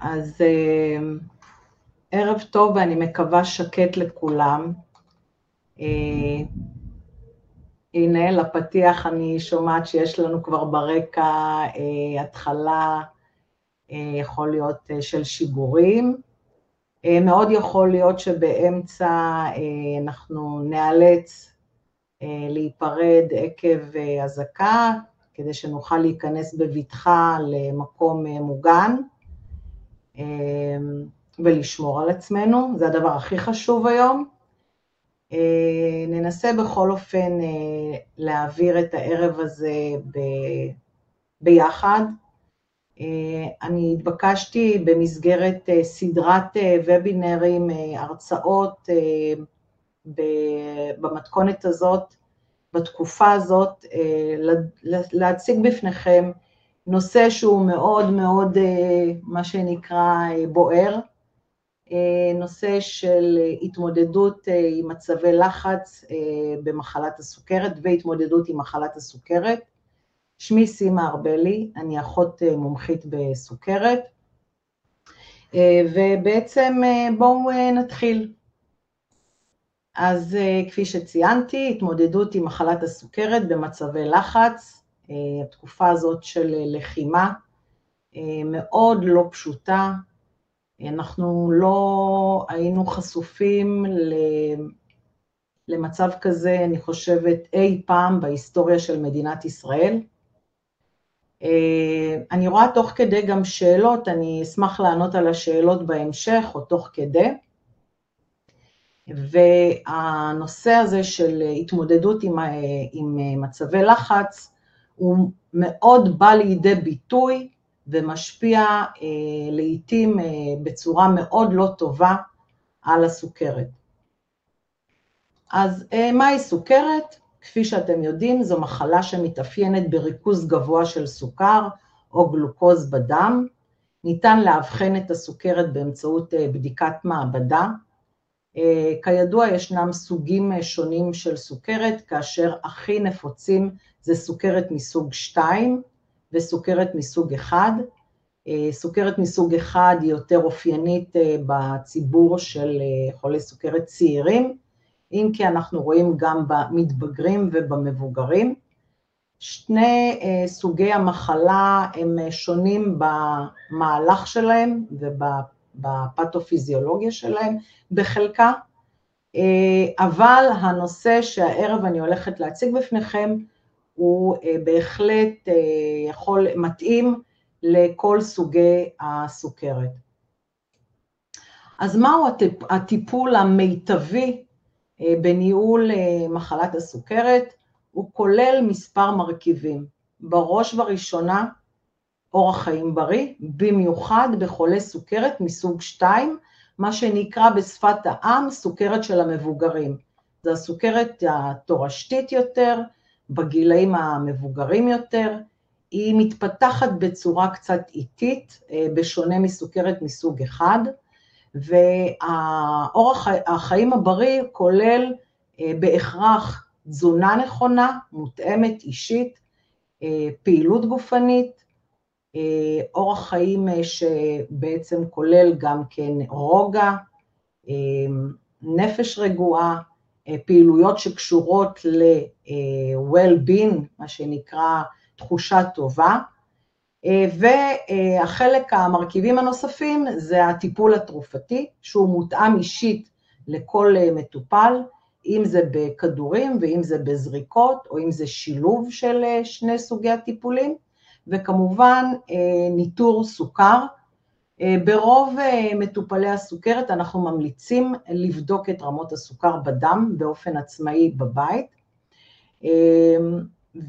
אז ערב טוב ואני מקווה שקט לכולם. הנה, לפתיח אני שומעת שיש לנו כבר ברקע אה, התחלה, אה, יכול להיות אה, של שיגורים. אה, מאוד יכול להיות שבאמצע אה, אנחנו ניאלץ אה, להיפרד עקב אה, אזעקה, כדי שנוכל להיכנס בבטחה למקום אה, מוגן אה, ולשמור על עצמנו, זה הדבר הכי חשוב היום. אה, ננסה בכל אופן אה, להעביר את הערב הזה ב... ביחד. אה, אני התבקשתי במסגרת סדרת וובינרים, הרצאות במתכונת הזאת, בתקופה הזאת, להציג בפניכם נושא שהוא מאוד מאוד, מה שנקרא, בוער, אה, נושא של התמודדות אה, עם מצבי לחץ אה, במחלת הסוכרת והתמודדות עם מחלת הסוכרת. שמי סימה ארבלי, אני אחות מומחית בסוכרת, ובעצם בואו נתחיל. אז כפי שציינתי, התמודדות עם מחלת הסוכרת במצבי לחץ, התקופה הזאת של לחימה מאוד לא פשוטה, אנחנו לא היינו חשופים למצב כזה, אני חושבת, אי פעם בהיסטוריה של מדינת ישראל. אה, אני רואה תוך כדי גם שאלות, אני אשמח לענות על השאלות בהמשך או תוך כדי. והנושא הזה של התמודדות עם, עם מצבי לחץ הוא מאוד בא לידי ביטוי ומשפיע אה, לעיתים אה, בצורה מאוד לא טובה על הסוכרת. אז אה, מהי סוכרת? כפי שאתם יודעים, זו מחלה שמתאפיינת בריכוז גבוה של סוכר או גלוקוז בדם. ניתן לאבחן את הסוכרת באמצעות אה, בדיקת מעבדה. אה, כידוע, ישנם סוגים אה, שונים של סוכרת, כאשר הכי נפוצים זה סוכרת מסוג 2, וסוכרת מסוג אחד. אה, סוכרת מסוג אחד היא יותר אופיינית בציבור של חולי סוכרת צעירים, אם כי אנחנו רואים גם במתבגרים ובמבוגרים. שני סוגי המחלה הם שונים במהלך שלהם ובפתופיזיולוגיה שלהם בחלקה, אבל הנושא שהערב אני הולכת להציג בפניכם הוא אה, בהחלט אה, יכול, מתאים לכל סוגי הסוכרת. אז מהו הטיפול המיטבי אה, בניהול מחלת הסוכרת? הוא כולל מספר מרכיבים. בראש ובראשונה, אורח חיים בריא, במיוחד בחולי סוכרת מסוג 2, מה שנקרא בשפת העם סוכרת של המבוגרים. זו הסוכרת התורשתית יותר, בגילאים המבוגרים יותר, היא מתפתחת בצורה קצת איטית, אה, בשונה מסוכרת מסוג אחד, והאורח החיים הבריא כולל אה, בהכרח תזונה נכונה, מותאמת אישית, אה, פעילות גופנית, אורח חיים שבעצם כולל גם כן רוגע, נפש רגועה, אה, פעילויות שקשורות ל-well-being, מה שנקרא תחושה טובה, אה, והחלק המרכיבים הנוספים זה הטיפול התרופתי, שהוא מותאם אישית לכל אה, מטופל, אם זה בכדורים ואם זה בזריקות, או אם זה שילוב של שני סוגי הטיפולים, וכמובן ניטור סוכר, אה, ברוב אה, מטופלי הסוכרת אנחנו ממליצים לבדוק את רמות הסוכר בדם באופן עצמאי בבית, אה,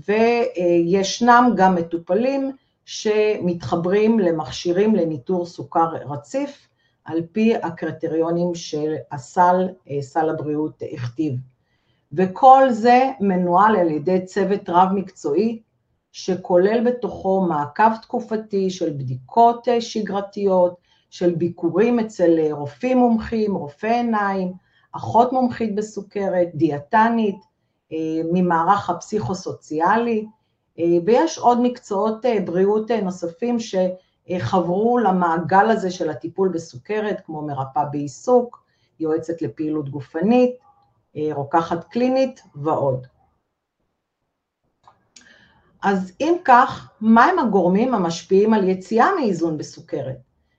וישנם גם מטופלים שמתחברים למכשירים לניטור סוכר רציף, על פי הקריטריונים של הסל, סל הבריאות הכתיב. וכל זה מנוהל על ידי צוות רב מקצועי שכולל בתוכו מעקב תקופתי של בדיקות אה, שגרתיות, של ביקורים אצל אה, רופאים מומחים, רופאי עיניים, אחות מומחית בסוכרת, דיאטנית, אה, ממערך הפסיכוסוציאלי, ויש עוד מקצועות בריאות נוספים חברו למעגל הזה של הטיפול בסוכרת, כמו מרפאה בעיסוק, יועצת לפעילות גופנית, רוקחת קלינית ועוד. אז אם כך, מהם הגורמים המשפיעים על יציאה מאיזון בסוכרת?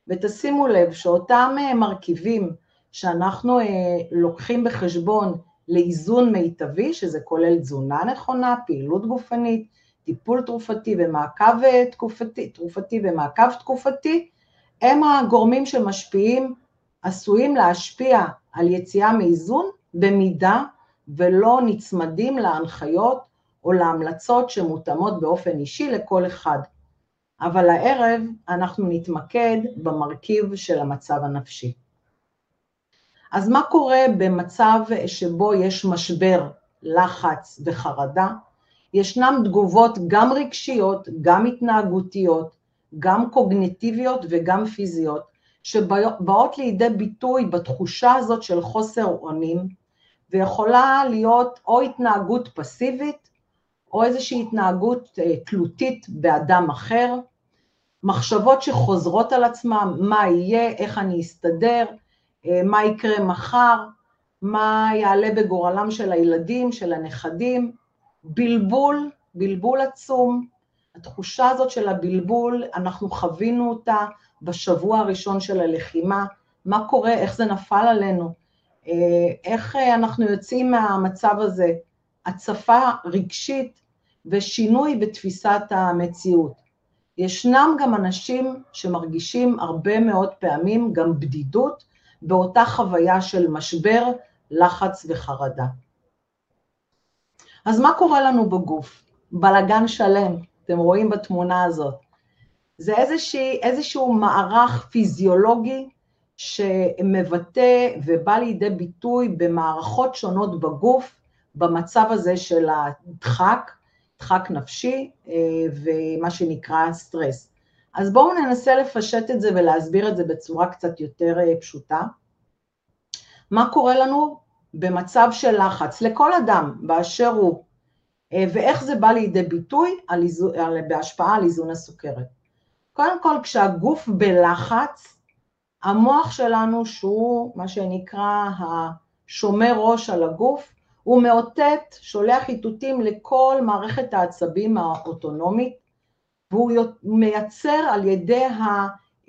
ותשימו לב שאותם מרכיבים שאנחנו לוקחים בחשבון לאיזון מיטבי, שזה כולל תזונה נכונה, פעילות גופנית, טיפול תרופתי ומעקב תקופתי, תרופתי ומעקב תקופתי, הם הגורמים שמשפיעים, עשויים להשפיע על יציאה מאיזון במידה ולא נצמדים להנחיות או להמלצות שמותאמות באופן אישי לכל אחד. אבל הערב אנחנו נתמקד במרכיב של המצב הנפשי. אז מה קורה במצב שבו יש משבר, לחץ וחרדה? ישנן תגובות גם רגשיות, גם התנהגותיות, גם קוגניטיביות וגם פיזיות, שבאות לידי ביטוי בתחושה הזאת של חוסר אונים, ויכולה להיות או התנהגות פסיבית, או איזושהי התנהגות אה, תלותית באדם אחר, מחשבות שחוזרות על עצמם, מה יהיה, איך אני אסתדר, אה, מה יקרה מחר, מה יעלה בגורלם של הילדים, של הנכדים, בלבול, בלבול עצום. התחושה הזאת של הבלבול, אנחנו חווינו אותה בשבוע הראשון של הלחימה, מה קורה, איך זה נפל עלינו, אה, איך אנחנו יוצאים מהמצב הזה, הצפה רגשית ושינוי בתפיסת המציאות. ישנם גם אנשים שמרגישים הרבה מאוד פעמים גם בדידות באותה חוויה של משבר, לחץ וחרדה. אז מה קורה לנו בגוף? בלגן שלם, אתם רואים בתמונה הזאת. זה איזושהי, איזשהו מערך פיזיולוגי שמבטא ובא לידי ביטוי במערכות שונות בגוף, במצב הזה של הדחק, דחק נפשי אה, ומה שנקרא סטרס. אז בואו ננסה לפשט את זה ולהסביר את זה בצורה קצת יותר אה, פשוטה. מה קורה לנו במצב של לחץ לכל אדם באשר הוא, אה, ואיך זה בא לידי ביטוי על איזו, על, בהשפעה על איזון הסוכרת. קודם כל, כשהגוף בלחץ, המוח שלנו, שהוא מה שנקרא השומר ראש על הגוף, הוא מאותת, שולח איתותים לכל מערכת העצבים האוטונומית, והוא מייצר על ידי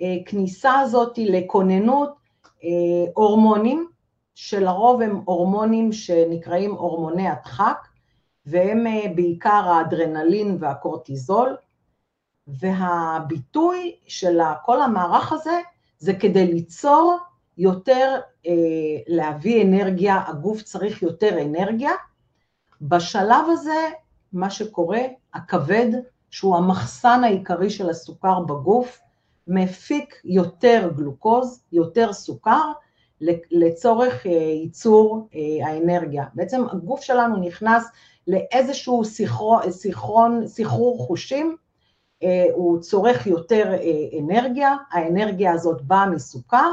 הכניסה הזאת לכוננות אה, הורמונים, שלרוב הם הורמונים שנקראים הורמוני הדחק, והם אה, בעיקר האדרנלין והקורטיזול, והביטוי של כל המערך הזה זה כדי ליצור יותר, אה, להביא אנרגיה, הגוף צריך יותר אנרגיה. בשלב הזה, מה שקורה, הכבד, שהוא המחסן העיקרי של הסוכר בגוף, מפיק יותר גלוקוז, יותר סוכר, לצורך אה, ייצור אה, האנרגיה. בעצם הגוף שלנו נכנס לאיזשהו סחרון, סחרור חושים, אה, הוא צורך יותר אנרגיה, האנרגיה הזאת באה מסוכר,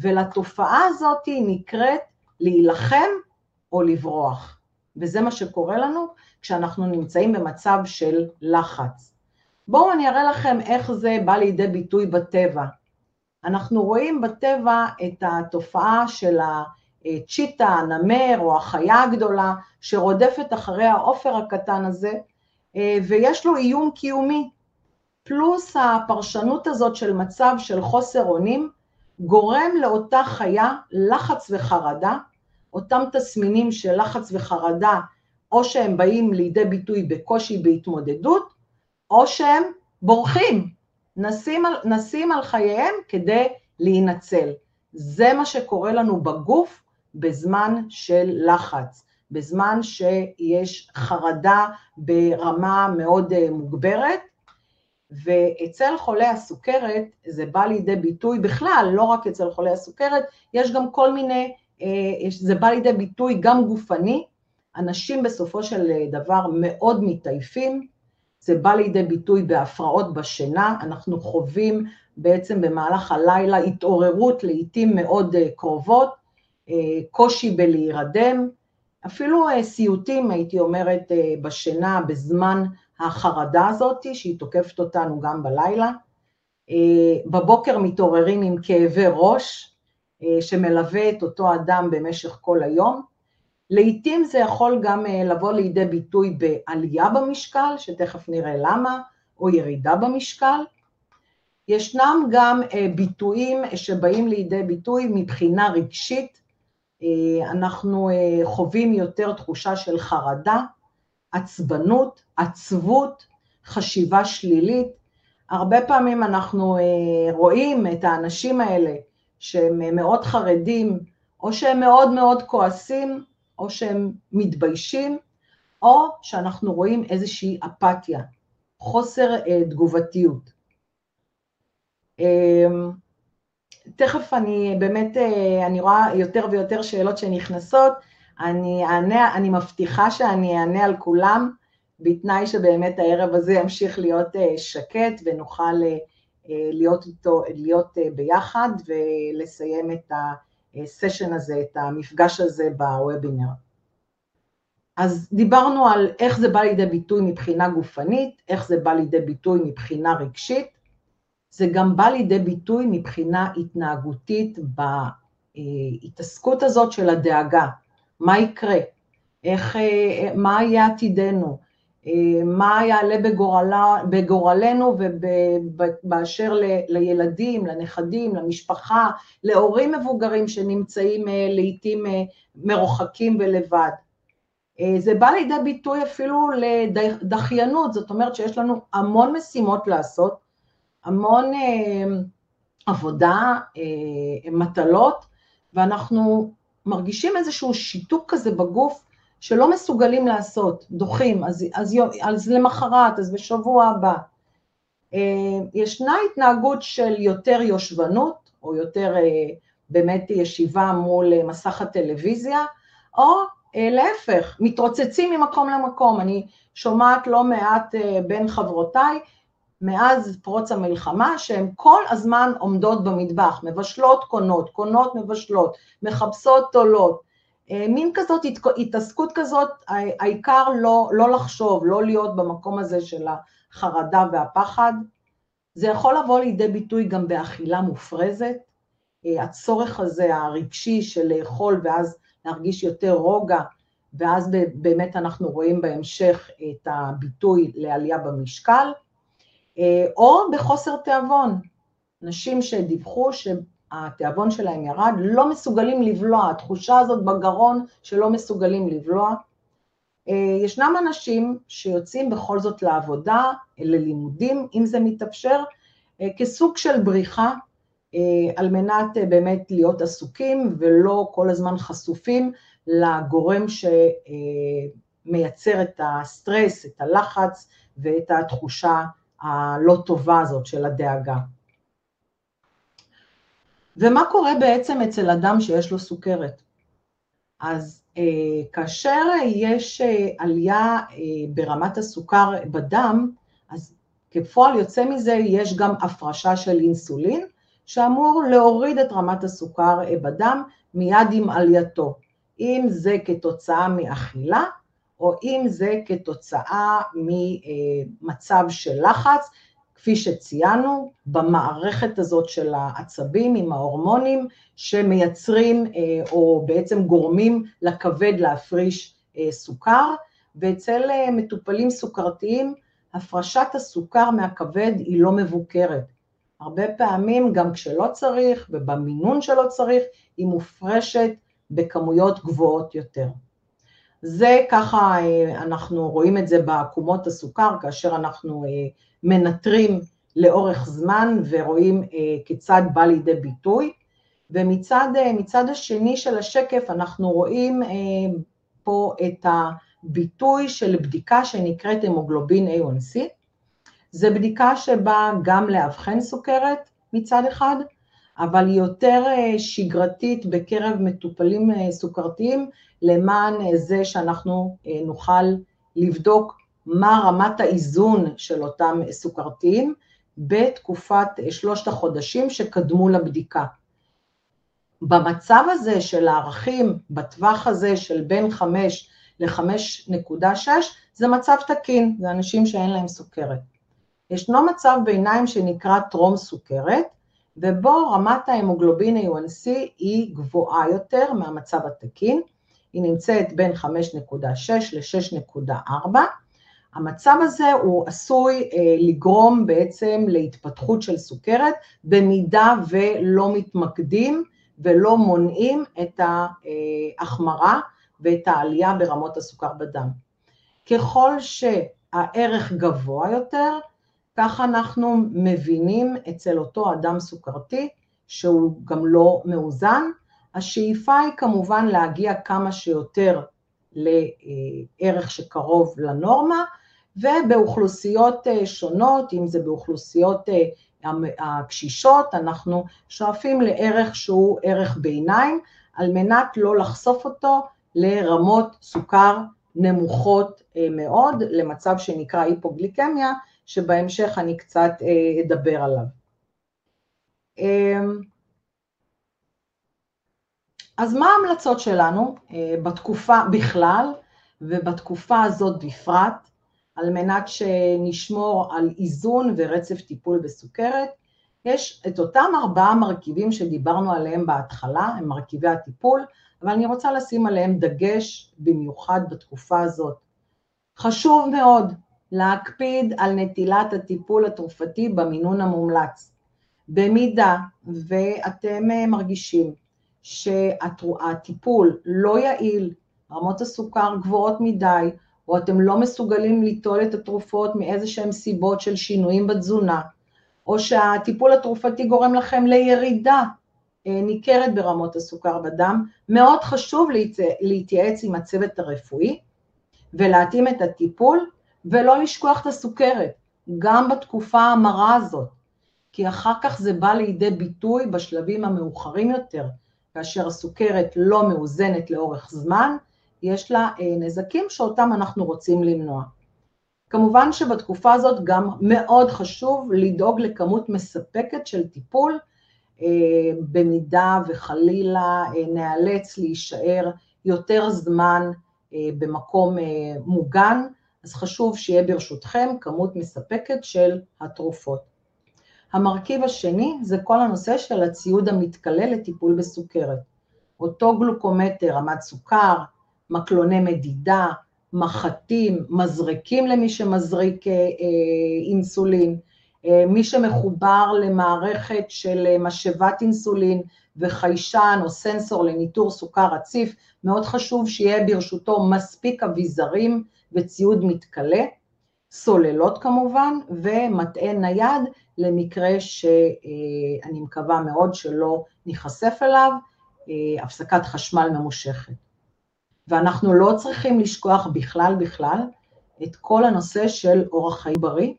ולתופעה הזאת נקראת להילחם או לברוח. וזה מה שקורה לנו כשאנחנו נמצאים במצב של לחץ. בואו אני אראה לכם איך זה בא לידי ביטוי בטבע. אנחנו רואים בטבע את התופעה של הצ'יטה, הנמר או החיה הגדולה שרודפת אחרי העופר הקטן הזה, ויש לו איום קיומי. פלוס הפרשנות הזאת של מצב של חוסר אונים, גורם לאותה חיה לחץ וחרדה, אותם תסמינים של לחץ וחרדה, או שהם באים לידי ביטוי בקושי בהתמודדות, או שהם בורחים, נסים על, נסים על חייהם כדי להינצל. זה מה שקורה לנו בגוף בזמן של לחץ, בזמן שיש חרדה ברמה מאוד אה, מוגברת, ואצל חולי הסוכרת זה בא לידי ביטוי בכלל, לא רק אצל חולי הסוכרת, יש גם כל מיני, אה, זה בא לידי ביטוי גם גופני, אנשים בסופו של דבר מאוד מתעייפים, זה בא לידי ביטוי בהפרעות בשינה, אנחנו חווים בעצם במהלך הלילה התעוררות לעיתים מאוד אה, קרובות, אה, קושי בלהירדם, אפילו סיוטים, הייתי אומרת, בשינה בזמן החרדה הזאת, שהיא תוקפת אותנו גם בלילה. בבוקר מתעוררים עם כאבי ראש, שמלווה את אותו אדם במשך כל היום. לעתים זה יכול גם לבוא לידי ביטוי בעלייה במשקל, שתכף נראה למה, או ירידה במשקל. ישנם גם ביטויים שבאים לידי ביטוי מבחינה רגשית, אנחנו חווים יותר תחושה של חרדה, עצבנות, עצבות, חשיבה שלילית. הרבה פעמים אנחנו רואים את האנשים האלה שהם מאוד חרדים, או שהם מאוד מאוד כועסים, או שהם מתביישים, או שאנחנו רואים איזושהי אפתיה, חוסר תגובתיות. תכף אני באמת, אני רואה יותר ויותר שאלות שנכנסות, אני אענה, אני מבטיחה שאני אענה על כולם, בתנאי שבאמת הערב הזה ימשיך להיות שקט ונוכל להיות איתו, להיות ביחד ולסיים את הסשן הזה, את המפגש הזה בוובינר. אז דיברנו על איך זה בא לידי ביטוי מבחינה גופנית, איך זה בא לידי ביטוי מבחינה רגשית, זה גם בא לידי ביטוי מבחינה התנהגותית בהתעסקות הזאת של הדאגה, מה יקרה, איך, מה יהיה עתידנו, מה יעלה בגורלה, בגורלנו ובאשר לילדים, לנכדים, למשפחה, להורים מבוגרים שנמצאים לעתים מרוחקים ולבד. זה בא לידי ביטוי אפילו לדחיינות, זאת אומרת שיש לנו המון משימות לעשות, המון עבודה, מטלות, ואנחנו מרגישים איזשהו שיתוק כזה בגוף שלא מסוגלים לעשות, דוחים, אז, אז, אז למחרת, אז בשבוע הבא. ישנה התנהגות של יותר יושבנות, או יותר באמת ישיבה מול מסך הטלוויזיה, או להפך, מתרוצצים ממקום למקום. אני שומעת לא מעט בין חברותיי, מאז פרוץ המלחמה, שהן כל הזמן עומדות במטבח, מבשלות קונות, קונות מבשלות, מחפשות עולות, מין כזאת, התעסקות כזאת, העיקר לא, לא לחשוב, לא להיות במקום הזה של החרדה והפחד. זה יכול לבוא לידי ביטוי גם באכילה מופרזת, הצורך הזה הרגשי של לאכול ואז להרגיש יותר רוגע, ואז באמת אנחנו רואים בהמשך את הביטוי לעלייה במשקל, או בחוסר תיאבון, נשים שדיווחו שהתיאבון שלהם ירד, לא מסוגלים לבלוע, התחושה הזאת בגרון שלא מסוגלים לבלוע. ישנם אנשים שיוצאים בכל זאת לעבודה, ללימודים, אם זה מתאפשר, כסוג של בריחה, על מנת באמת להיות עסוקים ולא כל הזמן חשופים לגורם שמייצר את הסטרס, את הלחץ ואת התחושה הלא טובה הזאת של הדאגה. ומה קורה בעצם אצל אדם שיש לו סוכרת? אז אה, כאשר יש אה, עלייה אה, ברמת הסוכר בדם, אז כפועל יוצא מזה יש גם הפרשה של אינסולין, שאמור להוריד את רמת הסוכר בדם מיד עם עלייתו, אם זה כתוצאה מאכילה, או אם זה כתוצאה ממצב של לחץ, כפי שציינו, במערכת הזאת של העצבים עם ההורמונים שמייצרים או בעצם גורמים לכבד להפריש סוכר, ואצל מטופלים סוכרתיים הפרשת הסוכר מהכבד היא לא מבוקרת. הרבה פעמים גם כשלא צריך ובמינון שלא צריך, היא מופרשת בכמויות גבוהות יותר. זה ככה, אנחנו רואים את זה בעקומות הסוכר, כאשר אנחנו מנטרים לאורך זמן ורואים כיצד בא לידי ביטוי, ומצד השני של השקף אנחנו רואים פה את הביטוי של בדיקה שנקראת המוגלובין A1C, זו בדיקה שבאה גם לאבחן סוכרת מצד אחד, אבל היא יותר שגרתית בקרב מטופלים סוכרתיים, למען זה שאנחנו נוכל לבדוק מה רמת האיזון של אותם סוכרתיים בתקופת שלושת החודשים שקדמו לבדיקה. במצב הזה של הערכים, בטווח הזה של בין 5 ל-5.6, זה מצב תקין, זה אנשים שאין להם סוכרת. ישנו מצב ביניים שנקרא טרום סוכרת, ובו רמת ההמוגלובין A1C היא גבוהה יותר מהמצב התקין, היא נמצאת בין 5.6 ל-6.4. המצב הזה הוא עשוי אה, לגרום בעצם להתפתחות של סוכרת, במידה ולא מתמקדים ולא מונעים את ההחמרה ואת העלייה ברמות הסוכר בדם. ככל שהערך גבוה יותר, כך אנחנו מבינים אצל אותו אדם סוכרתי שהוא גם לא מאוזן. השאיפה היא כמובן להגיע כמה שיותר לערך שקרוב לנורמה, ובאוכלוסיות אה, שונות, אם זה באוכלוסיות אה, הקשישות, אנחנו שואפים לערך שהוא ערך ביניים, על מנת לא לחשוף אותו לרמות סוכר נמוכות אה, מאוד, למצב שנקרא היפוגליקמיה, שבהמשך אני קצת אדבר עליו. אז מה ההמלצות שלנו אה, בתקופה בכלל ובתקופה הזאת בפרט, על מנת שנשמור על איזון ורצף טיפול בסוכרת? יש את אותם ארבעה מרכיבים שדיברנו עליהם בהתחלה, הם מרכיבי הטיפול, אבל אני רוצה לשים עליהם דגש במיוחד בתקופה הזאת. חשוב מאוד להקפיד על נטילת הטיפול התרופתי במינון המומלץ. במידה ואתם אה, מרגישים שהטיפול לא יעיל, רמות הסוכר גבוהות מדי, או אתם לא מסוגלים ליטול את התרופות מאיזה שהן סיבות של שינויים בתזונה, או שהטיפול התרופתי גורם לכם לירידה אה, ניכרת ברמות הסוכר בדם, מאוד חשוב להתייעץ עם הצוות הרפואי ולהתאים את הטיפול ולא לשכוח את הסוכרת, גם בתקופה המרה הזאת, כי אחר כך זה בא לידי ביטוי בשלבים המאוחרים יותר, כאשר הסוכרת לא מאוזנת לאורך זמן, יש לה אה, נזקים שאותם אנחנו רוצים למנוע. כמובן שבתקופה הזאת גם מאוד חשוב לדאוג לכמות מספקת של טיפול, אה, במידה וחלילה אה, נאלץ להישאר יותר זמן במקום מוגן, אז חשוב שיהיה ברשותכם כמות מספקת של התרופות. המרכיב השני זה כל הנושא של הציוד המתכלה לטיפול בסוכרת. אותו גלוקומטר, רמת סוכר, מקלוני מדידה, מחטים, מזרקים למי שמזריק אה, אה, אינסולין, אה, מי שמחובר למערכת של משאבת אינסולין וחיישן או סנסור לניטור סוכר רציף, מאוד חשוב שיהיה ברשותו מספיק אביזרים וציוד מתכלה, סוללות כמובן, ומטען נייד למקרה שאני מקווה מאוד שלא ניחשף אליו, הפסקת חשמל ממושכת. ואנחנו לא צריכים לשכוח בכלל בכלל את כל הנושא של אורח חיים בריא,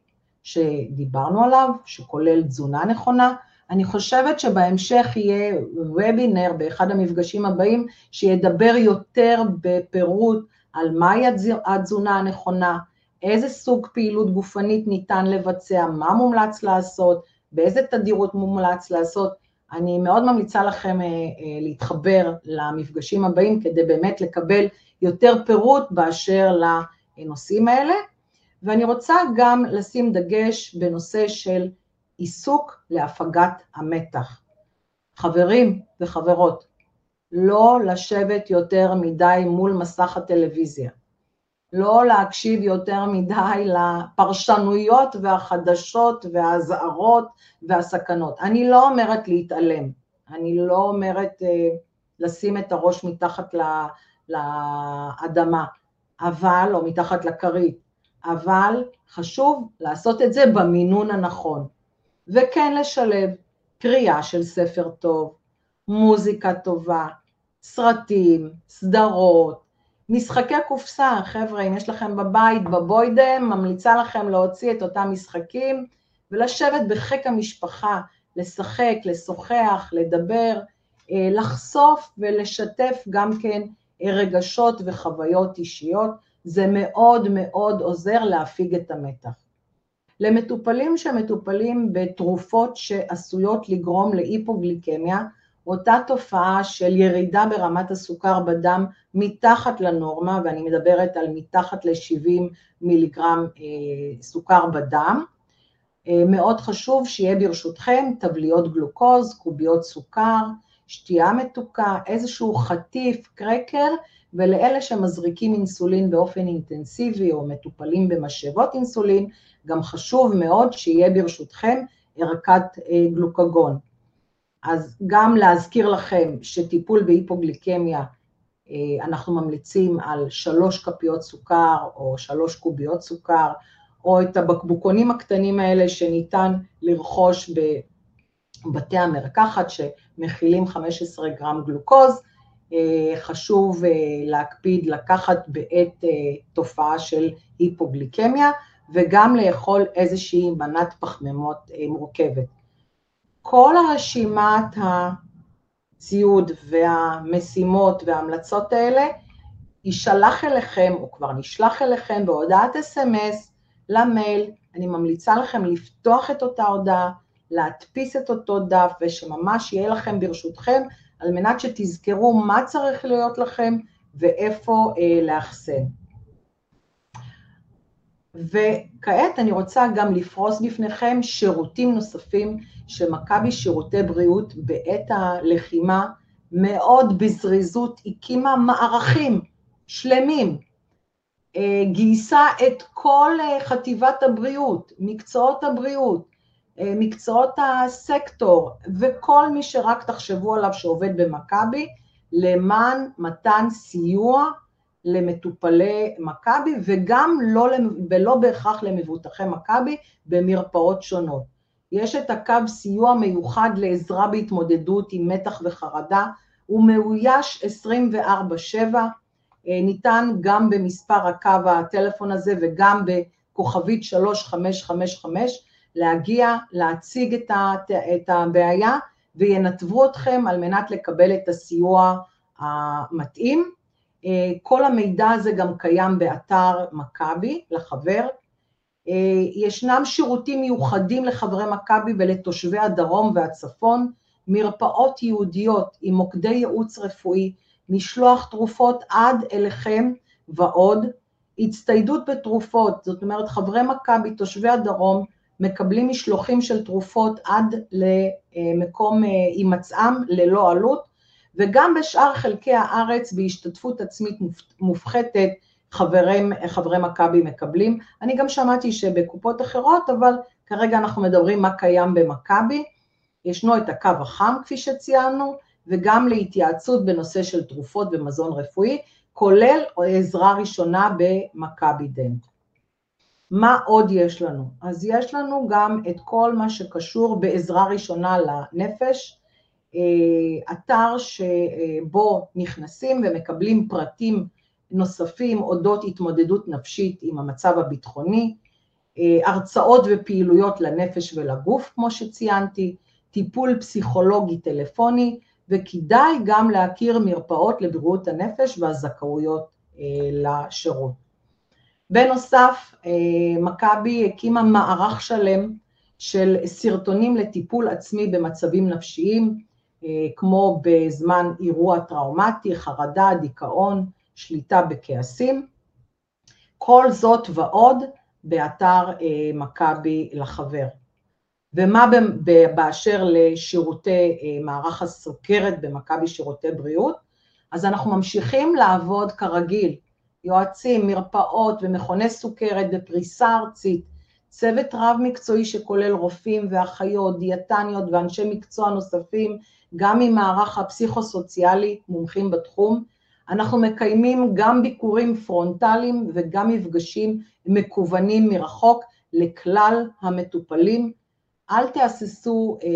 שדיברנו עליו, שכולל תזונה נכונה. אני חושבת שבהמשך יהיה וובינר באחד המפגשים הבאים, שידבר יותר בפירוט על מהי התזונה הנכונה, איזה סוג פעילות גופנית ניתן לבצע, מה מומלץ לעשות, באיזה תדירות מומלץ לעשות. אני מאוד ממליצה לכם אה, אה, להתחבר למפגשים הבאים כדי באמת לקבל יותר פירוט באשר לנושאים האלה. ואני רוצה גם לשים דגש בנושא של עיסוק להפגת המתח. חברים וחברות, לא לשבת יותר מדי מול מסך הטלוויזיה, לא להקשיב יותר מדי לפרשנויות והחדשות והאזהרות והסכנות. אני לא אומרת להתעלם, אני לא אומרת אה, לשים את הראש מתחת לאדמה, אבל, או מתחת לכרית, אבל חשוב לעשות את זה במינון הנכון, וכן לשלב קריאה של ספר טוב, מוזיקה טובה, סרטים, סדרות, משחקי קופסה, חבר'ה, אם יש לכם בבית, בבוידם, ממליצה לכם להוציא את אותם משחקים ולשבת בחיק המשפחה, לשחק, לשוחח, לדבר, אה, לחשוף ולשתף גם כן רגשות וחוויות אישיות, זה מאוד מאוד עוזר להפיג את המתח. למטופלים שמטופלים בתרופות שעשויות לגרום להיפוגליקמיה, אותה תופעה של ירידה ברמת הסוכר בדם מתחת לנורמה, ואני מדברת על מתחת ל-70 מיליגרם אה, סוכר בדם, מאוד חשוב שיהיה ברשותכם תבליות גלוקוז, קוביות סוכר, שתייה מתוקה, איזשהו חטיף, קרקר, ולאלה שמזריקים אינסולין באופן אינטנסיבי או מטופלים במשאבות אינסולין, גם חשוב מאוד שיהיה ברשותכם ערכת אה, גלוקגון. אז גם להזכיר לכם שטיפול בהיפוגליקמיה, אה, אנחנו ממליצים על שלוש כפיות סוכר או שלוש קוביות סוכר, או את הבקבוקונים הקטנים האלה שניתן לרכוש בבתי המרקחת שמכילים 15 גרם גלוקוז, אה, חשוב להקפיד לקחת בעת תופעה של היפוגליקמיה, וגם לאכול איזושהי מנת פחמימות אה, מורכבת. כל הרשימת הציוד והמשימות וההמלצות האלה יישלח אליכם, או כבר נשלח אליכם בהודעת אס.אם.אס למייל, אני ממליצה לכם לפתוח את אותה הודעה, להדפיס את אותו דף, ושממש יהיה לכם ברשותכם, על מנת שתזכרו מה צריך להיות לכם ואיפה אה, לאחסן. וכעת אני רוצה גם לפרוס בפניכם שירותים נוספים שמכבי שירותי בריאות בעת הלחימה מאוד בזריזות הקימה מערכים שלמים, אה, גייסה את כל אה, חטיבת הבריאות, מקצועות הבריאות, אה, מקצועות הסקטור וכל מי שרק תחשבו עליו שעובד במכבי למען מתן סיוע למטופלי מכבי וגם לא, ולא בהכרח למבוטחי מכבי במרפאות שונות. יש את הקו סיוע מיוחד לעזרה בהתמודדות עם מתח וחרדה, הוא מאויש 24/7, אה, ניתן גם במספר הקו הטלפון הזה וגם בכוכבית 3555 להגיע, להציג את הבעיה וינתבו אתכם על מנת לקבל את הסיוע המתאים. אה, כל המידע הזה גם קיים באתר מכבי לחבר. אה, ישנם שירותים מיוחדים לחברי מכבי ולתושבי הדרום והצפון, מרפאות ייעודיות עם מוקדי ייעוץ רפואי, משלוח תרופות עד אליכם ועוד, הצטיידות בתרופות, זאת אומרת חברי מכבי, תושבי הדרום, מקבלים משלוחים של תרופות עד למקום אה, הימצאם ללא עלות, וגם בשאר חלקי הארץ בהשתתפות עצמית מופחתת חברי, חברי מכבי מקבלים. אני גם שמעתי שבקופות אחרות, אבל כרגע אנחנו מדברים מה קיים במכבי. ישנו את הקו החם, כפי שציינו, וגם להתייעצות בנושא של תרופות ומזון רפואי, כולל עזרה ראשונה במכבי דנט. מה עוד יש לנו? אז יש לנו גם את כל מה שקשור בעזרה ראשונה לנפש, אתר שבו נכנסים ומקבלים פרטים נוספים אודות התמודדות נפשית עם המצב הביטחוני, אה, הרצאות ופעילויות לנפש ולגוף, כמו שציינתי, טיפול פסיכולוגי טלפוני, וכדאי גם להכיר מרפאות לבריאות הנפש והזכאויות אה, לשירות. בנוסף, מכבי הקימה מערך שלם של סרטונים לטיפול עצמי במצבים נפשיים, אה, כמו בזמן אירוע טראומטי, חרדה, דיכאון, שליטה בכעסים. כל זאת ועוד באתר אה, מכבי לחבר. ומה באשר לשירותי אה, מערך הסוכרת במכבי שירותי בריאות? אז אנחנו ממשיכים לעבוד כרגיל, יועצים, מרפאות ומכוני סוכרת בפריסה ארצית, צוות רב מקצועי שכולל רופאים ואחיות, דיאטניות ואנשי מקצוע נוספים גם ממערך הפסיכוסוציאלי, מומחים בתחום. אנחנו מקיימים גם ביקורים פרונטליים וגם מפגשים מקוונים מרחוק לכלל המטופלים. אל תהססו אה,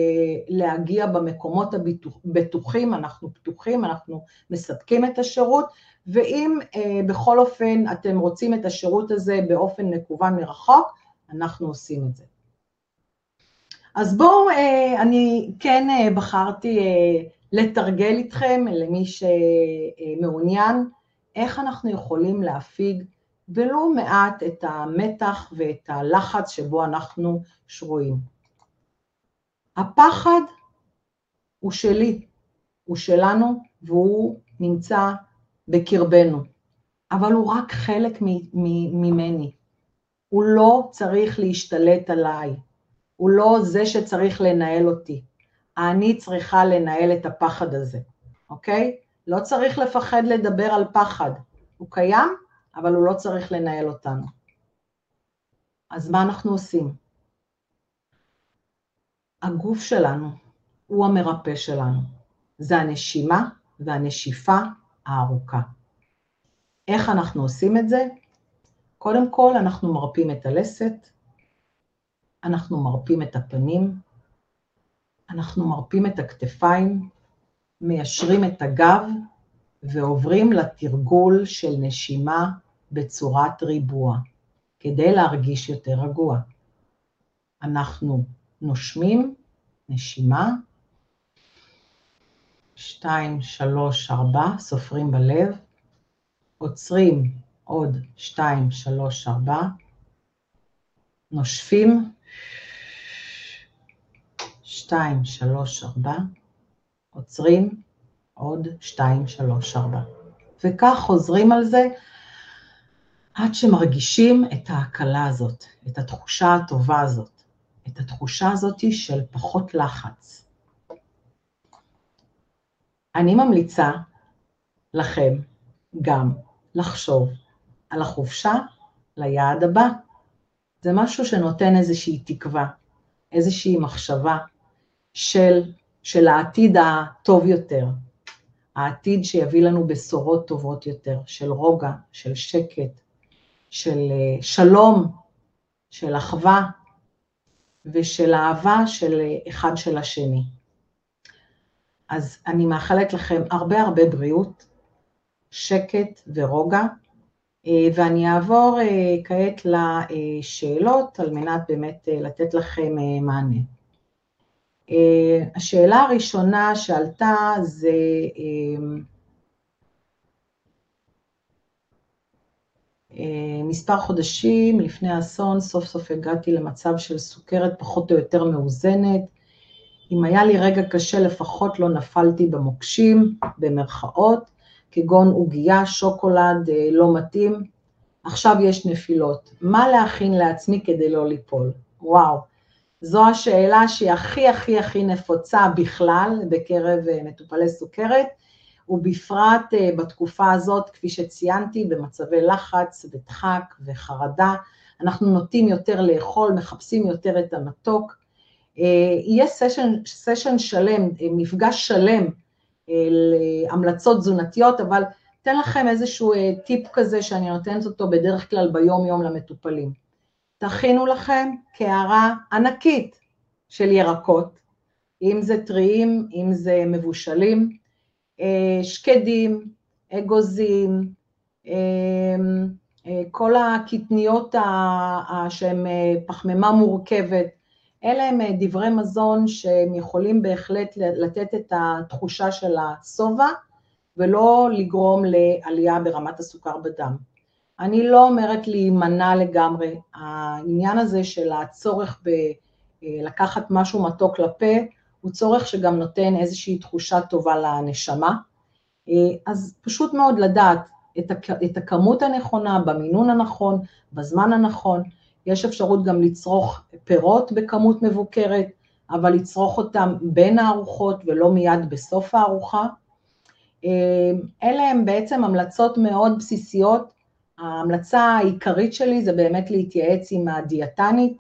להגיע במקומות הבטוחים, אנחנו פתוחים, אנחנו מספקים את השירות, ואם אה, בכל אופן אתם רוצים את השירות הזה באופן מקוון מרחוק, אנחנו עושים את זה. אז בואו, אה, אני כן אה, בחרתי אה, לתרגל איתכם, למי שמעוניין, איך אנחנו יכולים להפיג ולו מעט את המתח ואת הלחץ שבו אנחנו שרויים. הפחד הוא שלי, הוא שלנו והוא נמצא בקרבנו, אבל הוא רק חלק ממני. הוא לא צריך להשתלט עליי. הוא לא זה שצריך לנהל אותי. אני צריכה לנהל את הפחד הזה, אוקיי? לא צריך לפחד לדבר על פחד. הוא קיים, אבל הוא לא צריך לנהל אותנו. אז מה אנחנו עושים? הגוף שלנו הוא המרפא שלנו. זה הנשימה והנשיפה הארוכה. איך אנחנו עושים את זה? קודם כל אנחנו מרפים את הלסת, אנחנו מרפים את הפנים, אנחנו מרפים את הכתפיים, מיישרים את הגב ועוברים לתרגול של נשימה בצורת ריבוע, כדי להרגיש יותר רגוע. אנחנו נושמים, נשימה, שתיים, שלוש, ארבע, סופרים בלב, עוצרים עוד שתיים, שלוש, ארבע, נושפים, שתיים, שלוש, ארבע, עוצרים, עוד שתיים, שלוש, ארבע. וכך חוזרים על זה עד שמרגישים את ההקלה הזאת, את התחושה הטובה הזאת, את התחושה הזאת של פחות לחץ. אני ממליצה לכם גם לחשוב על החופשה ליעד הבא. זה משהו שנותן איזושהי תקווה, איזושהי מחשבה של, של העתיד הטוב יותר, העתיד שיביא לנו בשורות טובות יותר, של רוגע, של שקט, של אה, שלום, של אחווה ושל אהבה של אה, אחד של השני. אז אני מאחלת לכם הרבה הרבה בריאות, שקט ורוגע, ואני אעבור כעת לשאלות על מנת באמת לתת לכם מענה. אה, השאלה הראשונה שעלתה זה אה, אה, מספר חודשים לפני האסון, סוף סוף הגעתי למצב של סוכרת פחות או יותר מאוזנת. אם היה לי רגע קשה, לפחות לא נפלתי במוקשים, במרכאות, כגון עוגייה, שוקולד לא מתאים. עכשיו יש נפילות. מה להכין לעצמי כדי לא ליפול? וואו. זו השאלה שהיא הכי הכי הכי נפוצה בכלל בקרב אה, מטופלי סוכרת, ובפרט אה, בתקופה הזאת, כפי שציינתי, במצבי לחץ ודחק וחרדה, אנחנו נוטים יותר לאכול, מחפשים יותר את המתוק. אה, יהיה סשן, סשן שלם, מפגש שלם להמלצות תזונתיות, אבל אתן לכם איזשהו טיפ כזה שאני נותנת אותו בדרך כלל ביום-יום למטופלים. תכינו לכם קערה ענקית של ירקות, אם זה טריים, אם זה מבושלים, אה, שקדים, אגוזים, אה, אה, כל הקטניות שהן פחמימה מורכבת, אלה הם דברי מזון שהם יכולים בהחלט לתת את התחושה של השובע ולא לגרום לעלייה ברמת הסוכר בדם. אני לא אומרת להימנע לגמרי, העניין הזה של הצורך בלקחת משהו מתוק לפה, הוא צורך שגם נותן איזושהי תחושה טובה לנשמה. אז פשוט מאוד לדעת את הכמות הנכונה, במינון הנכון, בזמן הנכון, יש אפשרות גם לצרוך פירות בכמות מבוקרת, אבל לצרוך אותם בין הארוחות ולא מיד בסוף הארוחה. אלה הם בעצם המלצות מאוד בסיסיות ההמלצה העיקרית שלי זה באמת להתייעץ עם הדיאטנית,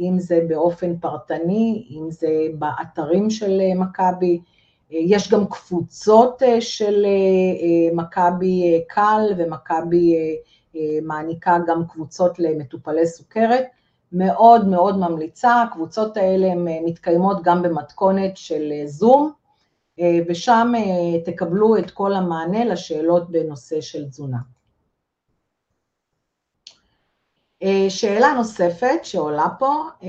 אם זה באופן פרטני, אם זה באתרים של אה, מכבי, אה, יש גם קבוצות אה, של מכבי קל ומכבי מעניקה גם קבוצות למטופלי סוכרת, מאוד מאוד ממליצה, הקבוצות האלה הן מתקיימות גם במתכונת של זום, ושם תקבלו את כל המענה לשאלות בנושא של תזונה. אה, שאלה נוספת שעולה פה, אה,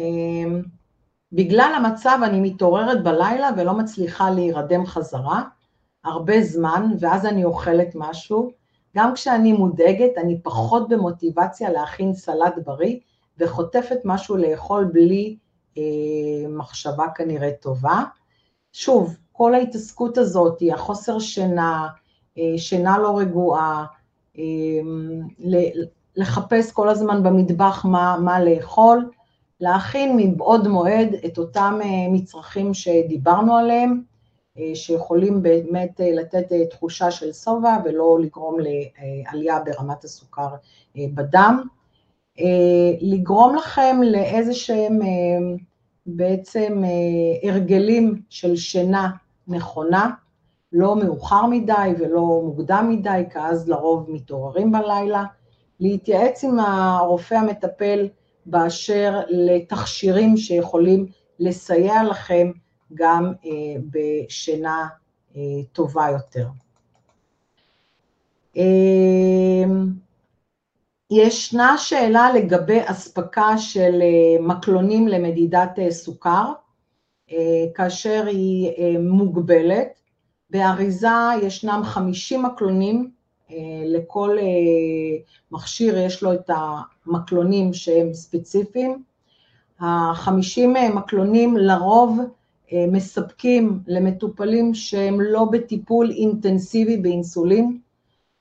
בגלל המצב אני מתעוררת בלילה ולא מצליחה להירדם חזרה הרבה זמן, ואז אני אוכלת משהו. גם כשאני מודאגת, אני פחות במוטיבציה להכין סלט בריא, וחוטפת משהו לאכול בלי אה, מחשבה כנראה טובה. שוב, כל ההתעסקות הזאת, החוסר שינה, אה, שינה לא רגועה, אה, לחפש כל הזמן במטבח מה, מה לאכול, להכין מבעוד מועד את אותם מצרכים שדיברנו עליהם, שיכולים באמת לתת תחושה של שובע ולא לגרום לעלייה ברמת הסוכר בדם. לגרום לכם לאיזה שהם בעצם הרגלים של שינה נכונה, לא מאוחר מדי ולא מוקדם מדי, כי אז לרוב מתעוררים בלילה, להתייעץ עם הרופא המטפל באשר לתכשירים שיכולים לסייע לכם גם בשינה טובה יותר. ישנה שאלה לגבי אספקה של מקלונים למדידת סוכר, כאשר היא מוגבלת, באריזה ישנם 50 מקלונים, לכל מכשיר יש לו את המקלונים שהם ספציפיים, ה-50 מקלונים לרוב מספקים למטופלים שהם לא בטיפול אינטנסיבי באינסולין,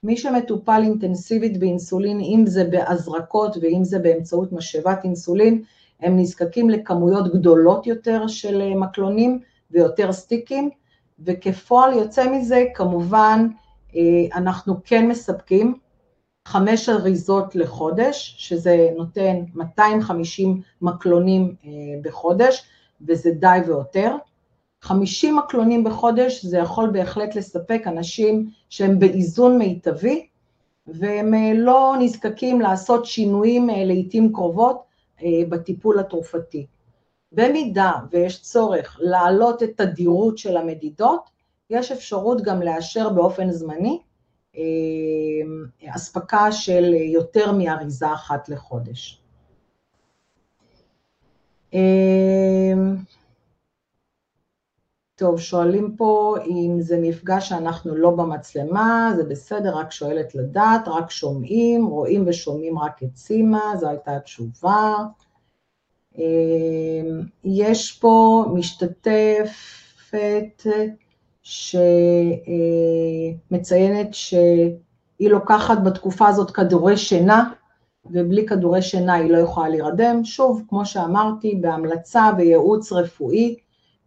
מי שמטופל אינטנסיבית באינסולין, אם זה בהזרקות ואם זה באמצעות משאבת אינסולין, הם נזקקים לכמויות גדולות יותר של מקלונים ויותר סטיקים, וכפועל יוצא מזה, כמובן, אנחנו כן מספקים חמש אריזות לחודש, שזה נותן 250 מקלונים בחודש, וזה די ויותר. 50 מקלונים בחודש, זה יכול בהחלט לספק אנשים שהם באיזון מיטבי, והם לא נזקקים לעשות שינויים לעתים קרובות בטיפול התרופתי. במידה ויש צורך להעלות את תדירות של המדידות, יש אפשרות גם לאשר באופן זמני אספקה של יותר מאריזה אחת לחודש. טוב, שואלים פה אם זה מפגש שאנחנו לא במצלמה, זה בסדר, רק שואלת לדעת, רק שומעים, רואים ושומעים רק את סימה, זו הייתה התשובה. יש פה משתתפת שמציינת שהיא לוקחת בתקופה הזאת כדורי שינה, ובלי כדורי שינה היא לא יכולה להירדם, שוב, כמו שאמרתי, בהמלצה וייעוץ רפואי,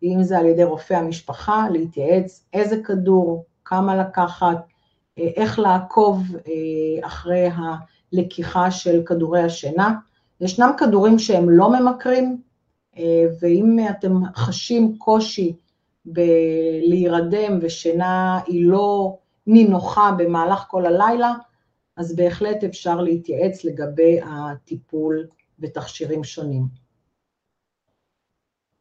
אם זה על ידי רופא המשפחה, להתייעץ איזה כדור, כמה לקחת, איך לעקוב אחרי הלקיחה של כדורי השינה. ישנם כדורים שהם לא ממכרים, ואם אתם חשים קושי בלהירדם ושינה היא לא נינוחה במהלך כל הלילה, אז בהחלט אפשר להתייעץ לגבי הטיפול בתכשירים שונים.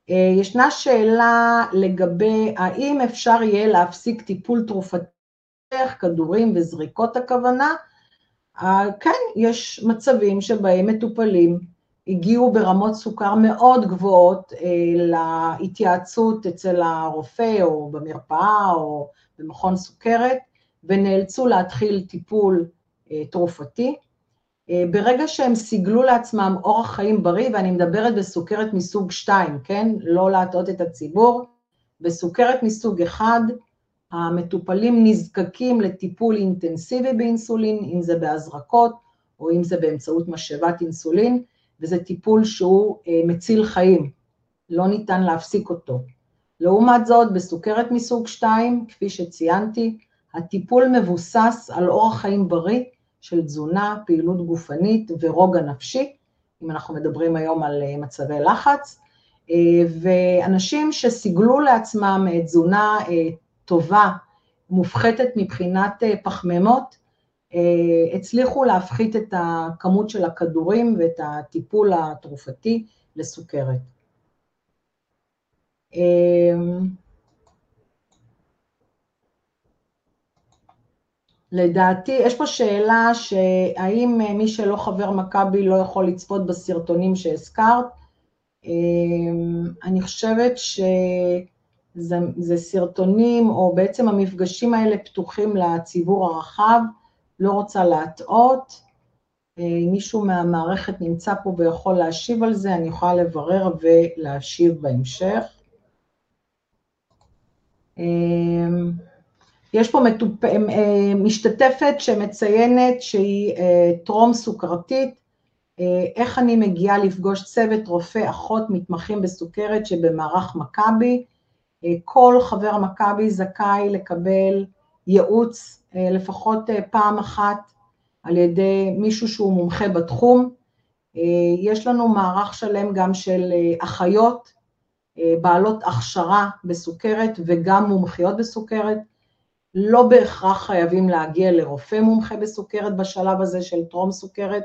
ישנה שאלה לגבי האם אפשר יהיה להפסיק טיפול תרופתי, כדורים וזריקות הכוונה, כן, יש מצבים שבהם מטופלים הגיעו ברמות סוכר מאוד גבוהות להתייעצות אצל הרופא או במרפאה או במכון סוכרת, ונאלצו להתחיל טיפול תרופתי. ברגע שהם סיגלו לעצמם אורח חיים בריא, ואני מדברת בסוכרת מסוג 2, כן? לא להטעות את הציבור, בסוכרת מסוג 1, המטופלים נזקקים לטיפול אינטנסיבי באינסולין, אם זה בהזרקות או אם זה באמצעות משאבת אינסולין, וזה טיפול שהוא מציל חיים, לא ניתן להפסיק אותו. לעומת זאת, בסוכרת מסוג 2, כפי שציינתי, הטיפול מבוסס על אורח חיים בריא של תזונה, פעילות גופנית ורוגע נפשי, אם אנחנו מדברים היום על מצבי לחץ, ואנשים שסיגלו לעצמם תזונה טובה, מופחתת מבחינת פחמימות, הצליחו להפחית את הכמות של הכדורים ואת הטיפול התרופתי לסוכרת. לדעתי, יש פה שאלה שהאם מי שלא חבר מכבי לא יכול לצפות בסרטונים שהזכרת, אני חושבת שזה סרטונים, או בעצם המפגשים האלה פתוחים לציבור הרחב, לא רוצה להטעות, אם מישהו מהמערכת נמצא פה ויכול להשיב על זה, אני יכולה לברר ולהשיב בהמשך. יש פה משתתפת שמציינת שהיא טרום סוכרתית, איך אני מגיעה לפגוש צוות רופא, אחות, מתמחים בסוכרת שבמערך מכבי. כל חבר מכבי זכאי לקבל ייעוץ לפחות פעם אחת על ידי מישהו שהוא מומחה בתחום. יש לנו מערך שלם גם של אחיות, בעלות הכשרה בסוכרת וגם מומחיות בסוכרת, לא בהכרח חייבים להגיע לרופא מומחה בסוכרת בשלב הזה של טרום סוכרת,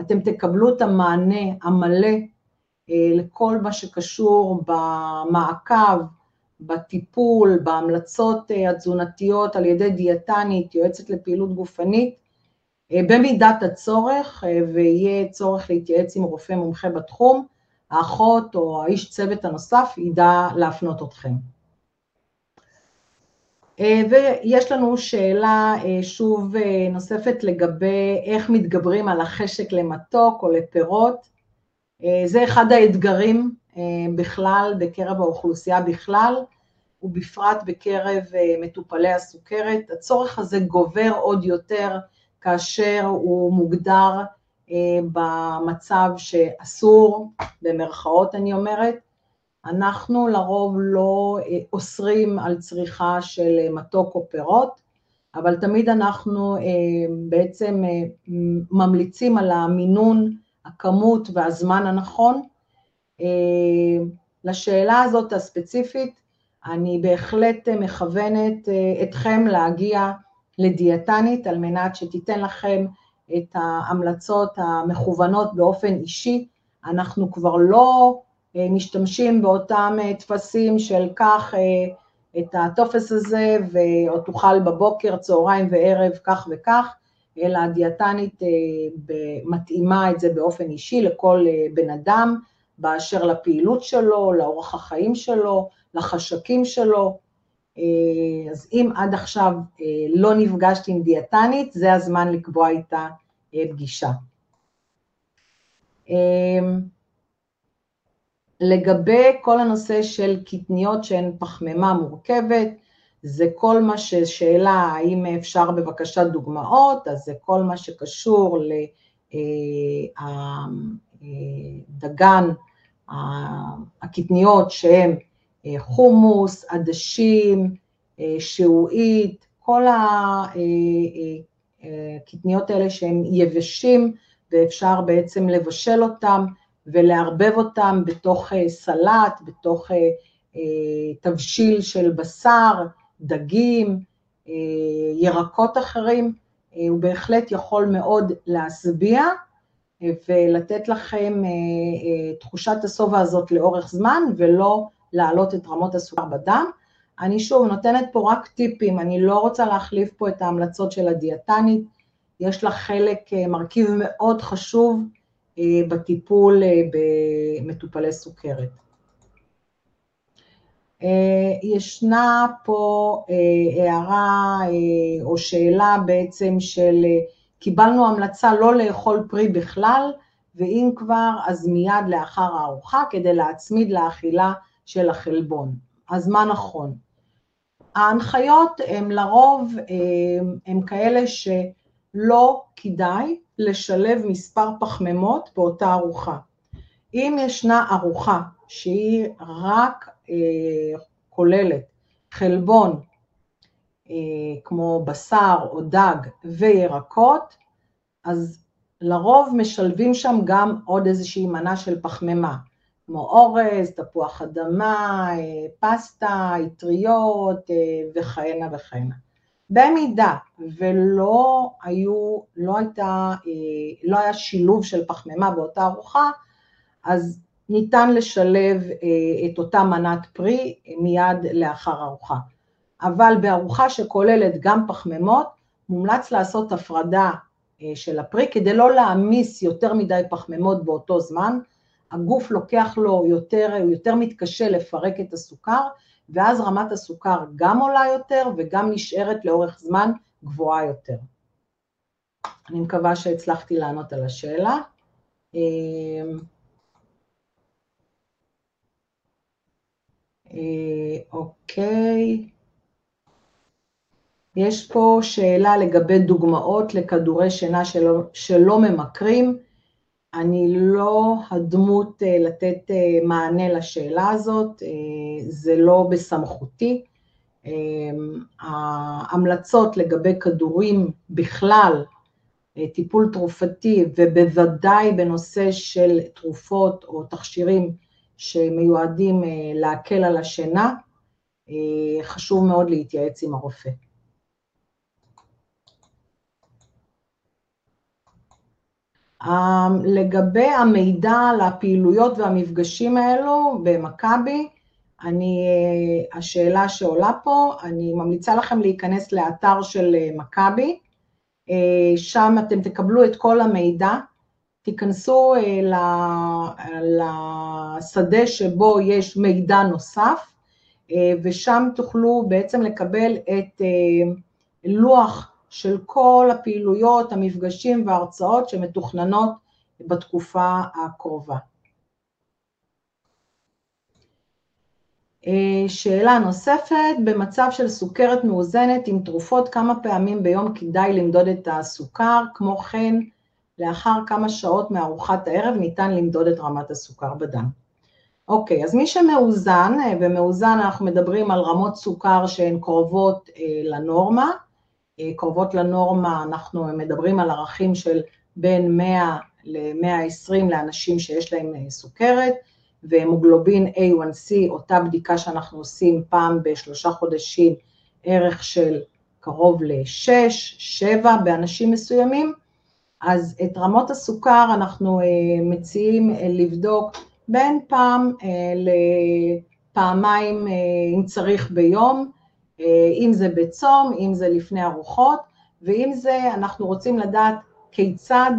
אתם תקבלו את המענה המלא לכל מה שקשור במעקב, בטיפול, בהמלצות התזונתיות על ידי דיאטנית, יועצת לפעילות גופנית, במידת הצורך ויהיה צורך להתייעץ עם רופא מומחה בתחום, האחות או האיש צוות הנוסף ידע להפנות אתכם. ויש לנו שאלה שוב נוספת לגבי איך מתגברים על החשק למתוק או לפירות, זה אחד האתגרים בכלל בקרב האוכלוסייה בכלל, ובפרט בקרב מטופלי הסוכרת, הצורך הזה גובר עוד יותר כאשר הוא מוגדר במצב שאסור, במרכאות אני אומרת, אנחנו לרוב לא אוסרים על צריכה של מתוק או פירות, אבל תמיד אנחנו בעצם ממליצים על המינון, הכמות והזמן הנכון. לשאלה הזאת הספציפית, אני בהחלט מכוונת אתכם להגיע לדיאטנית על מנת שתיתן לכם את ההמלצות המכוונות באופן אישי, אנחנו כבר לא משתמשים באותם טפסים של קח את הטופס הזה ותאכל בבוקר, צהריים וערב כך וכך, אלא הדיאטנית מתאימה את זה באופן אישי לכל בן אדם, באשר לפעילות שלו, לאורח החיים שלו, לחשקים שלו, אז אם עד עכשיו לא נפגשת עם דיאטנית, זה הזמן לקבוע איתה פגישה. לגבי כל הנושא של קטניות שהן פחמימה מורכבת, זה כל מה ששאלה האם אפשר בבקשה דוגמאות, אז זה כל מה שקשור לדגן, הקטניות שהן חומוס, עדשים, שעועית, כל הקטניות האלה שהן יבשים ואפשר בעצם לבשל אותם ולערבב אותם בתוך סלט, בתוך תבשיל של בשר, דגים, ירקות אחרים, הוא בהחלט יכול מאוד להשביע ולתת לכם תחושת השובע הזאת לאורך זמן ולא להעלות את רמות הסוכר בדם. אני שוב נותנת פה רק טיפים, אני לא רוצה להחליף פה את ההמלצות של הדיאטנית, יש לה חלק, מרכיב מאוד חשוב בטיפול במטופלי סוכרת. ישנה פה הערה או שאלה בעצם של קיבלנו המלצה לא לאכול פרי בכלל, ואם כבר אז מיד לאחר הארוחה כדי להצמיד לאכילה של החלבון. אז מה נכון? ההנחיות הן לרוב הן כאלה שלא כדאי לשלב מספר פחמימות באותה ארוחה. אם ישנה ארוחה שהיא רק כוללת חלבון כמו בשר או דג וירקות, אז לרוב משלבים שם גם עוד איזושהי מנה של פחמימה, כמו אורז, תפוח אדמה, פסטה, אטריות וכהנה וכהנה. במידה ולא היו, לא הייתה, לא היה שילוב של פחמימה באותה ארוחה, אז ניתן לשלב את אותה מנת פרי מיד לאחר הארוחה. אבל בארוחה שכוללת גם פחמימות, מומלץ לעשות הפרדה של הפרי כדי לא להעמיס יותר מדי פחמימות באותו זמן, הגוף לוקח לו יותר, הוא יותר מתקשה לפרק את הסוכר, ואז רמת הסוכר גם עולה יותר וגם נשארת לאורך זמן גבוהה יותר. אני מקווה שהצלחתי לענות על השאלה. אוקיי. יש פה שאלה לגבי דוגמאות לכדורי שינה שלא, שלא ממכרים. אני לא הדמות לתת מענה לשאלה הזאת, זה לא בסמכותי. ההמלצות לגבי כדורים בכלל, טיפול תרופתי ובוודאי בנושא של תרופות או תכשירים שמיועדים להקל על השינה, חשוב מאוד להתייעץ עם הרופא. לגבי המידע על הפעילויות והמפגשים האלו במכבי, אני, השאלה שעולה פה, אני ממליצה לכם להיכנס לאתר של מכבי, שם אתם תקבלו את כל המידע, תיכנסו לשדה שבו יש מידע נוסף, ושם תוכלו בעצם לקבל את לוח של כל הפעילויות, המפגשים וההרצאות שמתוכננות בתקופה הקרובה. שאלה נוספת, במצב של סוכרת מאוזנת עם תרופות, כמה פעמים ביום כדאי למדוד את הסוכר, כמו כן, לאחר כמה שעות מארוחת הערב ניתן למדוד את רמת הסוכר בדם. אוקיי, אז מי שמאוזן, ומאוזן אנחנו מדברים על רמות סוכר שהן קרובות לנורמה, קרובות לנורמה, אנחנו מדברים על ערכים של בין 100 ל-120 לאנשים שיש להם סוכרת, והמוגלובין A1C, אותה בדיקה שאנחנו עושים פעם בשלושה חודשים, ערך של קרוב ל-6, 7 באנשים מסוימים, אז את רמות הסוכר אנחנו מציעים לבדוק בין פעם לפעמיים אם צריך ביום, אם זה בצום, אם זה לפני ארוחות, ואם זה אנחנו רוצים לדעת כיצד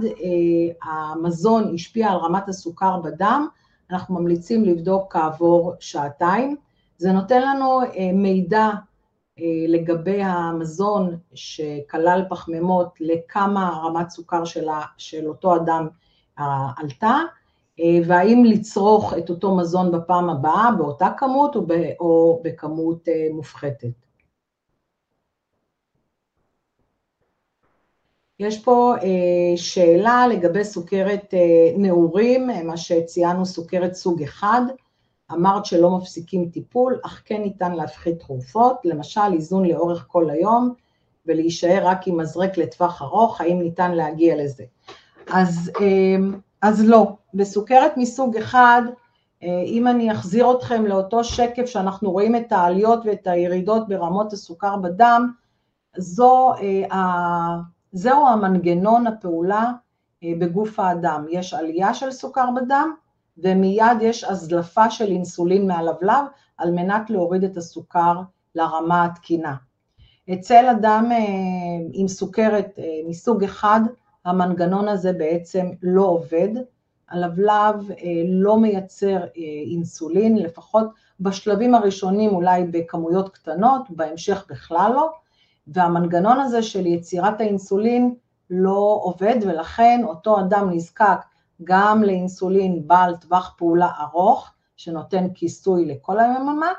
המזון השפיע על רמת הסוכר בדם, אנחנו ממליצים לבדוק כעבור שעתיים, זה נותן לנו מידע לגבי המזון שכלל פחמימות, לכמה רמת סוכר של אותו אדם עלתה, והאם לצרוך את אותו מזון בפעם הבאה באותה כמות או בכמות מופחתת. יש פה שאלה לגבי סוכרת נעורים, מה שציינו סוכרת סוג 1, אמרת שלא מפסיקים טיפול, אך כן ניתן להפחית תרופות, למשל איזון לאורך כל היום, ולהישאר רק עם מזרק לטווח ארוך, האם ניתן להגיע לזה? אז לא, בסוכרת מסוג 1, אם אני אחזיר אתכם לאותו שקף שאנחנו רואים את העליות ואת הירידות ברמות הסוכר בדם, זהו המנגנון הפעולה בגוף האדם, יש עלייה של סוכר בדם, ומיד יש הזלפה של אינסולין מהלבלב, על מנת להוריד את הסוכר לרמה התקינה. אצל אדם עם סוכרת מסוג 1, המנגנון הזה בעצם לא עובד, הלבלב לא מייצר אינסולין, לפחות בשלבים הראשונים אולי בכמויות קטנות, בהמשך בכלל לא, והמנגנון הזה של יצירת האינסולין לא עובד, ולכן אותו אדם נזקק גם לאינסולין בעל טווח פעולה ארוך, שנותן כיסוי לכל היממה,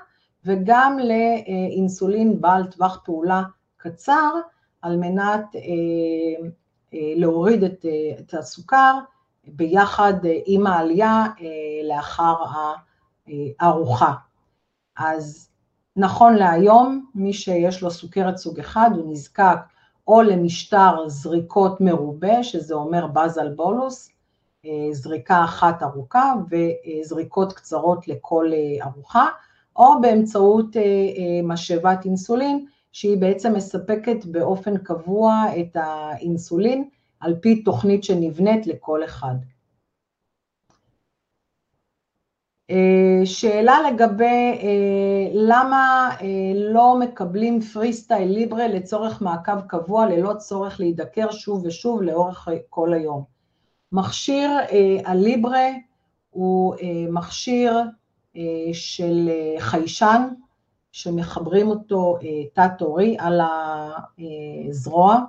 וגם לאינסולין בעל טווח פעולה קצר, על מנת להוריד את הסוכר ביחד עם העלייה לאחר הארוחה. אז נכון להיום, מי שיש לו סוכרת סוג 1, הוא נזקק או למשטר זריקות מרובה, שזה אומר באזל בולוס, זריקה אחת ארוכה וזריקות קצרות לכל ארוחה, או באמצעות משאבת אינסולין, שהיא בעצם מספקת באופן קבוע את האינסולין, על פי תוכנית שנבנית לכל אחד. שאלה לגבי למה לא מקבלים פרי סטייל ליברה לצורך מעקב קבוע, ללא צורך להידקר שוב ושוב לאורך כל היום. מכשיר הליברה הוא מכשיר של חיישן, שמחברים אותו תת-עורי על הזרוע,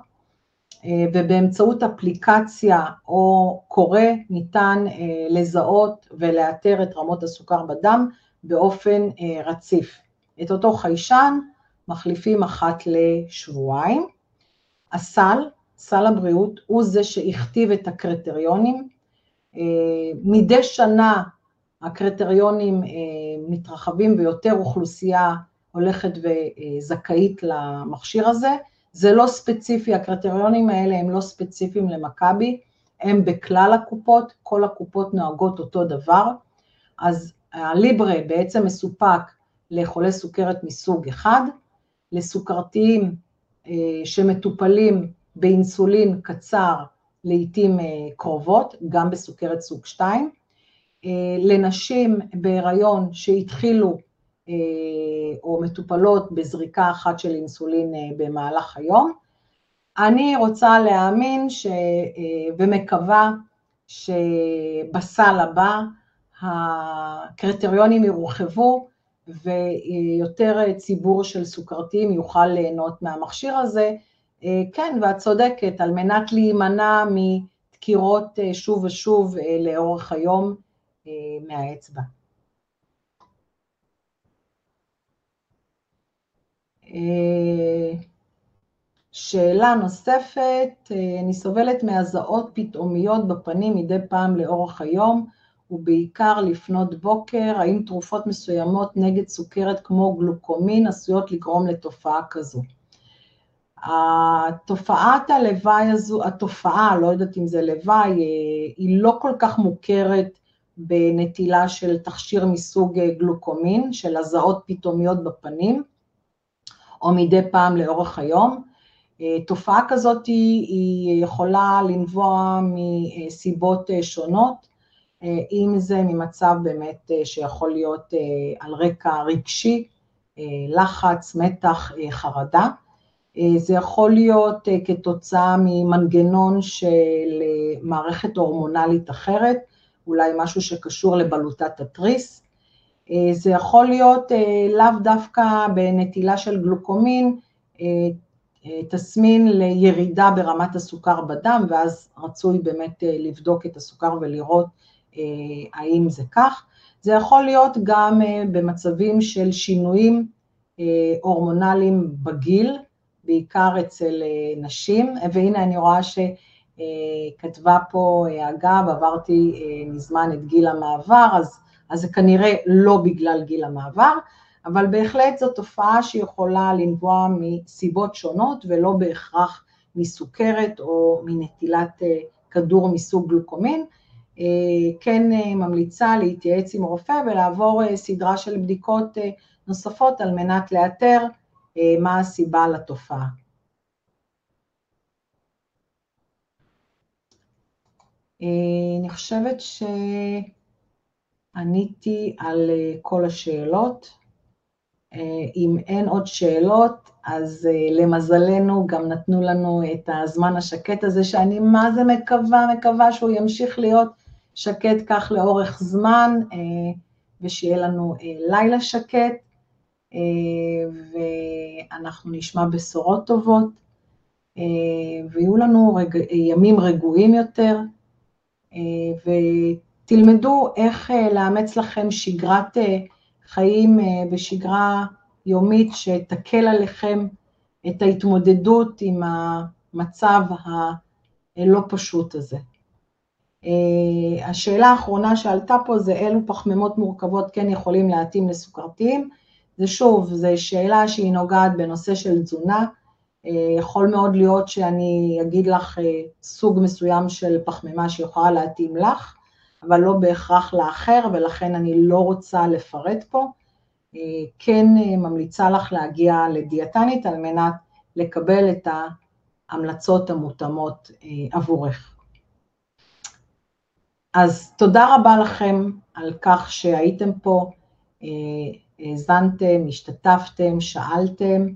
ובאמצעות אפליקציה או קורא ניתן לזהות ולאתר את רמות הסוכר בדם באופן רציף. את אותו חיישן מחליפים אחת לשבועיים. הסל, סל הבריאות, הוא זה שהכתיב את הקריטריונים, מדי שנה הקריטריונים מתרחבים ויותר אוכלוסייה הולכת וזכאית למכשיר הזה. זה לא ספציפי, הקריטריונים האלה הם לא ספציפיים למכבי, הם בכלל הקופות, כל הקופות נוהגות אותו דבר, אז הליברה בעצם מסופק לחולי סוכרת מסוג אחד, לסוכרתיים אה, שמטופלים באינסולין קצר לעיתים אה, קרובות, גם בסוכרת סוג 2, אה, לנשים בהיריון שהתחילו או מטופלות בזריקה אחת של אינסולין במהלך היום. אני רוצה להאמין ש... ומקווה שבסל הבא הקריטריונים יורחבו ויותר ציבור של סוכרתיים יוכל ליהנות מהמכשיר הזה. כן, ואת צודקת, על מנת להימנע מדקירות שוב ושוב לאורך היום מהאצבע. שאלה נוספת, אני סובלת מהזעות פתאומיות בפנים מדי פעם לאורך היום, ובעיקר לפנות בוקר, האם תרופות מסוימות נגד סוכרת כמו גלוקומין עשויות לגרום לתופעה כזו? התופעת הלוואי הזו, התופעה, לא יודעת אם זה לוואי, היא לא כל כך מוכרת בנטילה של תכשיר מסוג גלוקומין, של הזעות פתאומיות בפנים, או מדי פעם לאורך היום. תופעה כזאת היא יכולה לנבוע מסיבות שונות, אם זה ממצב באמת שיכול להיות על רקע רגשי, לחץ, מתח, חרדה. זה יכול להיות כתוצאה ממנגנון של מערכת הורמונלית אחרת, אולי משהו שקשור לבלוטת התריס. זה יכול להיות לאו דווקא בנטילה של גלוקומין, תסמין לירידה ברמת הסוכר בדם, ואז רצוי באמת לבדוק את הסוכר ולראות האם זה כך. זה יכול להיות גם במצבים של שינויים הורמונליים בגיל, בעיקר אצל נשים, והנה אני רואה שכתבה פה, אגב, עברתי מזמן את גיל המעבר, אז, אז זה כנראה לא בגלל גיל המעבר, אבל בהחלט זו תופעה שיכולה לנבוע מסיבות שונות ולא בהכרח מסוכרת או מנטילת כדור מסוג גלוקומין. כן ממליצה להתייעץ עם רופא ולעבור סדרה של בדיקות נוספות על מנת לאתר מה הסיבה לתופעה. אני חושבת שעניתי על כל השאלות. אם אין עוד שאלות, אז למזלנו גם נתנו לנו את הזמן השקט הזה, שאני מה זה מקווה, מקווה שהוא ימשיך להיות שקט כך לאורך זמן, ושיהיה לנו לילה שקט, ואנחנו נשמע בשורות טובות, ויהיו לנו רגע, ימים רגועים יותר, ותלמדו איך לאמץ לכם שגרת חיים בשגרה יומית שתקל עליכם את ההתמודדות עם המצב הלא פשוט הזה. השאלה האחרונה שעלתה פה זה אילו פחמימות מורכבות כן יכולים להתאים לסוכרתיים, זה שוב, זו שאלה שהיא נוגעת בנושא של תזונה, יכול מאוד להיות שאני אגיד לך סוג מסוים של פחמימה שיכולה להתאים לך, אבל לא בהכרח לאחר, ולכן אני לא רוצה לפרט פה. כן ממליצה לך להגיע לדיאטנית על מנת לקבל את ההמלצות המותאמות עבורך. אז תודה רבה לכם על כך שהייתם פה, האזנתם, השתתפתם, שאלתם,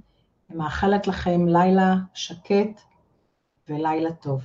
מאחלת לכם לילה שקט ולילה טוב.